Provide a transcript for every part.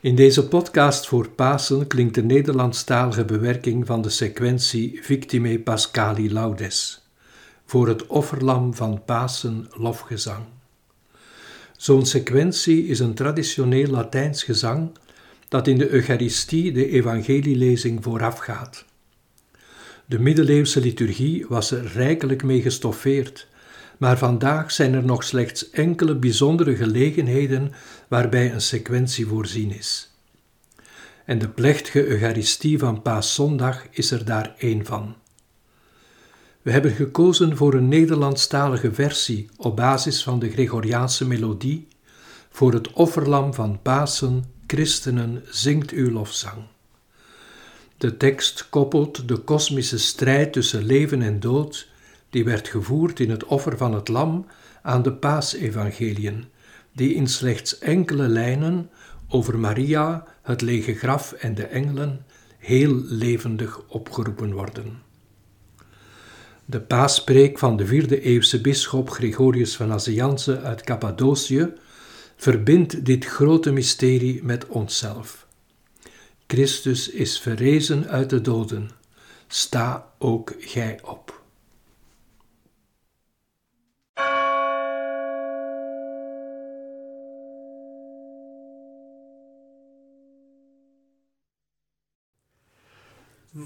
In deze podcast voor Pasen klinkt de Nederlandstalige bewerking van de sequentie Victime Pascali Laudes voor het offerlam van Pasen lofgezang. Zo'n sequentie is een traditioneel Latijns gezang dat in de Eucharistie de evangelielezing voorafgaat. De middeleeuwse liturgie was er rijkelijk mee gestoffeerd, maar vandaag zijn er nog slechts enkele bijzondere gelegenheden waarbij een sequentie voorzien is. En de plechtige Eucharistie van Paaszondag is er daar één van. We hebben gekozen voor een Nederlandstalige versie op basis van de Gregoriaanse melodie voor het offerlam van Pasen, Christenen, zingt uw lofzang. De tekst koppelt de kosmische strijd tussen leven en dood, die werd gevoerd in het offer van het lam, aan de paasevangeliën, die in slechts enkele lijnen over Maria, het lege graf en de engelen heel levendig opgeroepen worden. De paaspreek van de vierde eeuwse bisschop Gregorius van Nazianze uit Cappadocië verbindt dit grote mysterie met onszelf. Christus is verrezen uit de doden. Sta ook gij op.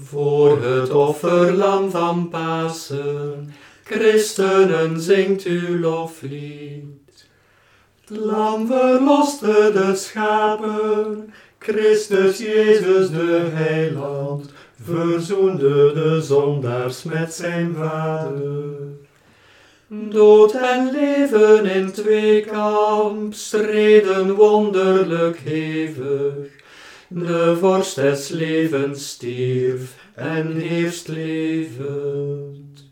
Voor het offerlam van Pasen, christenen zingt uw loflied. Het lam verloste de schapen, Christus Jezus de heiland, verzoende de zondaars met zijn vader. Dood en leven in twee kamp streden wonderlijk hevig, de vorst des levens stierf en eerst levend.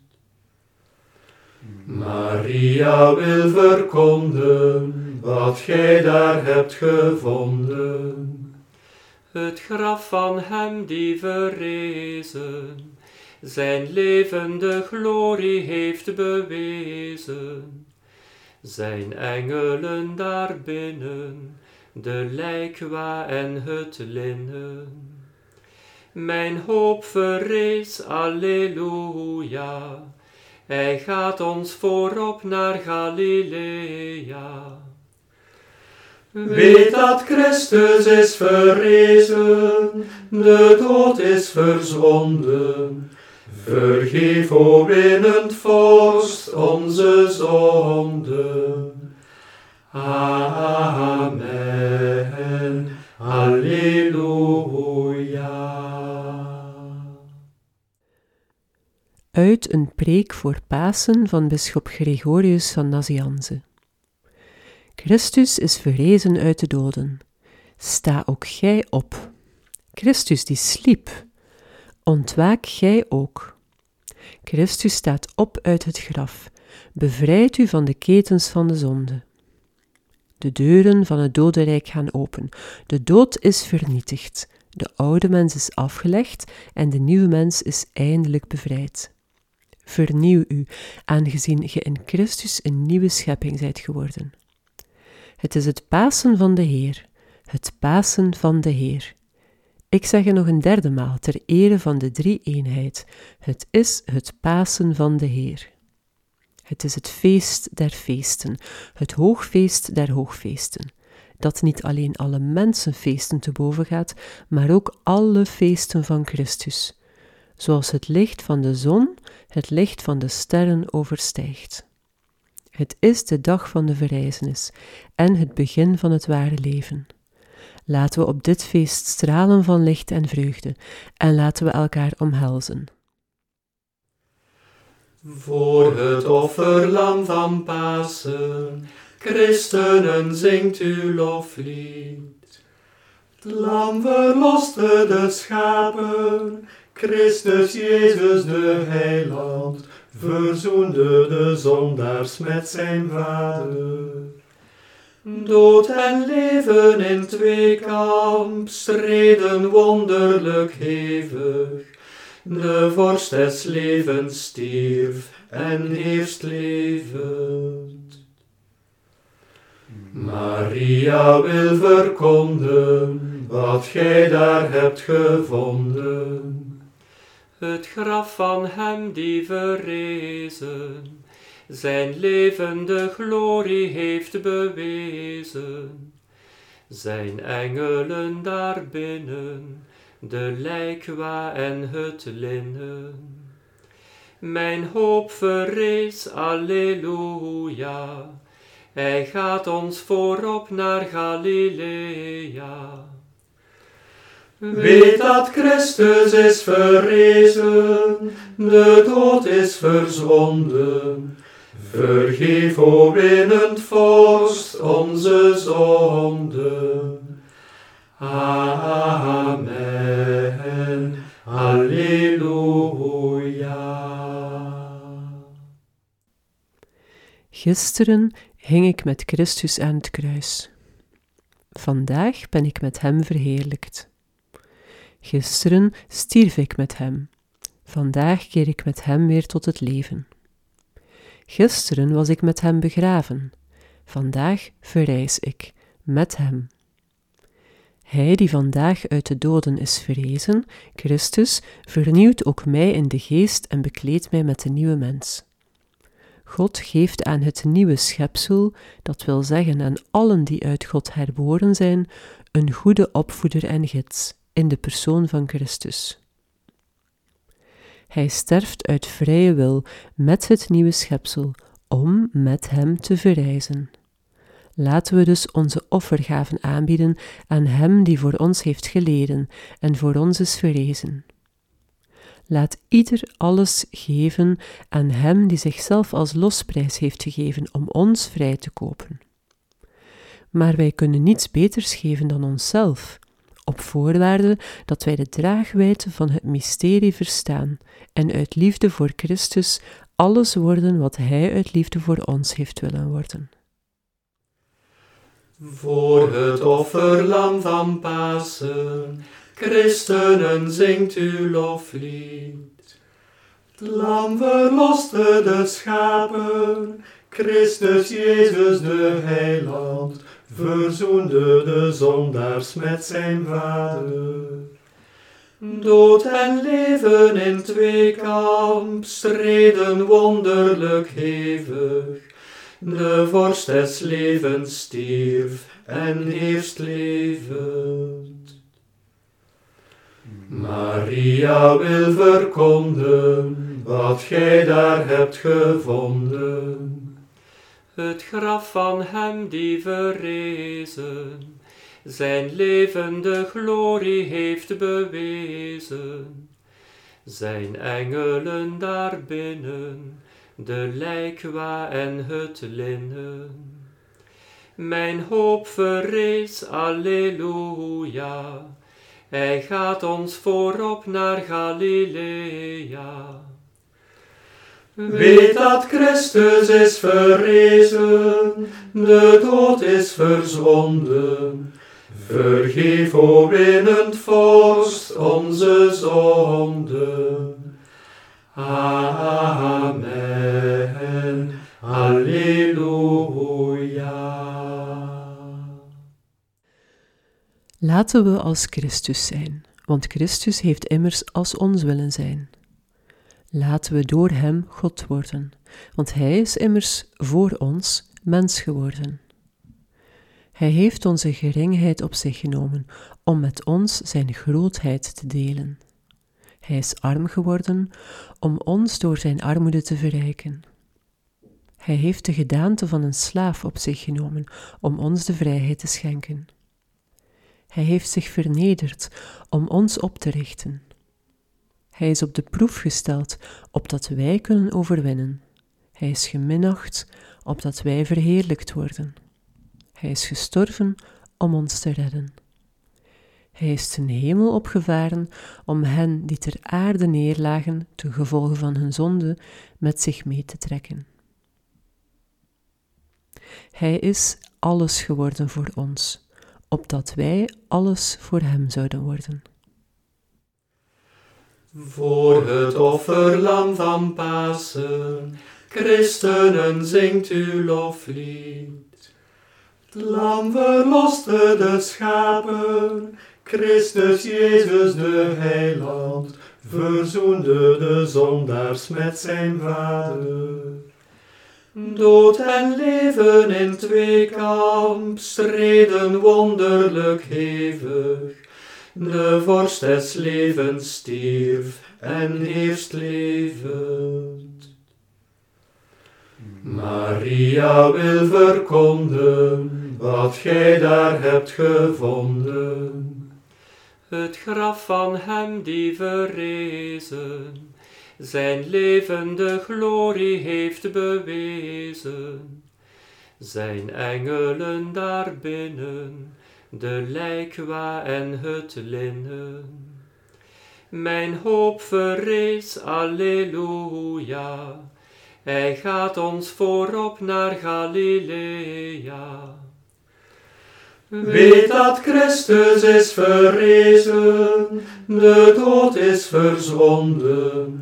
Maria wil verkonden wat gij daar hebt gevonden. Het graf van hem die verrezen, zijn levende glorie heeft bewezen. Zijn engelen daar binnen de lijkwa en het linnen. Mijn hoop verrees, alleluia. Hij gaat ons voorop naar Galilea. Weet dat Christus is verrezen, de dood is verzonden. Vergeef, o winnend vorst, onze zonden. Amen. Halleluja. Uit een preek voor Pasen van bisschop Gregorius van Nazianze. Christus is verrezen uit de doden. Sta ook gij op. Christus die sliep, ontwaak gij ook. Christus staat op uit het graf, bevrijdt u van de ketens van de zonde. De deuren van het dodenrijk gaan open. De dood is vernietigd. De oude mens is afgelegd en de nieuwe mens is eindelijk bevrijd. Vernieuw u, aangezien ge in Christus een nieuwe schepping zijt geworden. Het is het Pasen van de Heer, het Pasen van de Heer. Ik zeg het nog een derde maal ter ere van de drie-eenheid. Het is het Pasen van de Heer. Het is het feest der feesten, het hoogfeest der hoogfeesten, dat niet alleen alle mensenfeesten te boven gaat, maar ook alle feesten van Christus, zoals het licht van de zon het licht van de sterren overstijgt. Het is de dag van de verrijzenis en het begin van het ware leven. Laten we op dit feest stralen van licht en vreugde en laten we elkaar omhelzen. Voor het offerlam van Pasen, christenen zingt uw loflied. Het lam verloste de schapen, Christus Jezus de heiland, verzoende de zondaars met zijn vader. Dood en leven in twee kamp streden wonderlijk hevig, de vorst des levens stierf en eerst levend. Maria wil verkonden wat gij daar hebt gevonden. Het graf van hem die verrezen, zijn levende glorie heeft bewezen. Zijn engelen daarbinnen, de lijkwa en het linnen. Mijn hoop verrees, alleluia. Hij gaat ons voorop naar Galilea. Weet dat Christus is verrezen, de dood is verzwonden. Vergeef, o winnend vorst, onze zonden. Amen. Gisteren hing ik met Christus aan het kruis. Vandaag ben ik met Hem verheerlijkt. Gisteren stierf ik met Hem. Vandaag keer ik met Hem weer tot het leven. Gisteren was ik met Hem begraven. Vandaag verrijs ik met Hem. Hij die vandaag uit de doden is verrezen, Christus, vernieuwt ook mij in de geest en bekleedt mij met de nieuwe mens. God geeft aan het nieuwe schepsel, dat wil zeggen aan allen die uit God herboren zijn, een goede opvoeder en gids in de persoon van Christus. Hij sterft uit vrije wil met het nieuwe schepsel om met hem te verrijzen. Laten we dus onze offergaven aanbieden aan Hem die voor ons heeft geleden en voor ons is verrezen. Laat ieder alles geven aan Hem die zichzelf als losprijs heeft gegeven om ons vrij te kopen. Maar wij kunnen niets beters geven dan onszelf, op voorwaarde dat wij de draagwijte van het mysterie verstaan en uit liefde voor Christus alles worden wat Hij uit liefde voor ons heeft willen worden. Voor het offerlam van Pasen, christenen zingt uw loflied. Het lam verloste de schapen, Christus Jezus de heiland, verzoende de zondaars met zijn vader. Dood en leven in twee kamp, streden wonderlijk hevig. De vorst des levens stierf en eerst levend. Maria wil verkonden wat gij daar hebt gevonden. Het graf van hem die verrezen, zijn levende glorie heeft bewezen. Zijn engelen daarbinnen, de lijkwa en het linnen. Mijn hoop verrees, alleluia. Hij gaat ons voorop naar Galilea. Weet dat Christus is verrezen, de dood is verzwonden. Vergeef, o winnend vorst, onze zonden. Amen. Laten we als Christus zijn, want Christus heeft immers als ons willen zijn. Laten we door Hem God worden, want Hij is immers voor ons mens geworden. Hij heeft onze geringheid op zich genomen om met ons Zijn grootheid te delen. Hij is arm geworden om ons door Zijn armoede te verrijken. Hij heeft de gedaante van een slaaf op zich genomen om ons de vrijheid te schenken. Hij heeft zich vernederd om ons op te richten. Hij is op de proef gesteld, opdat wij kunnen overwinnen. Hij is geminacht, opdat wij verheerlijkt worden. Hij is gestorven om ons te redden. Hij is ten hemel opgevaren om hen die ter aarde neerlagen, ten gevolge van hun zonde, met zich mee te trekken. Hij is alles geworden voor ons, opdat wij alles voor Hem zouden worden. Voor het offerlam van Pasen, christenen zingt uw loflied. Het lam verloste de schapen, Christus Jezus de Heiland verzoende de zondaars met zijn Vader. Dood en leven in twee kamp streden wonderlijk hevig. De vorst des levens stierf en heerst levend. Maria wil verkonden wat gij daar hebt gevonden. Het graf van hem die verrezen, zijn levende glorie heeft bewezen. Zijn engelen daarbinnen, de lijkwa en het linnen. Mijn hoop verrees, alleluia. Hij gaat ons voorop naar Galilea. Weet dat Christus is verrezen, de dood is verzwonden.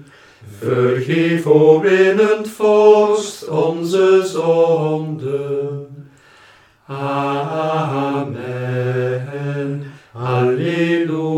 Vergeef, o het vorst, onze zonden. Amen. Alleluia.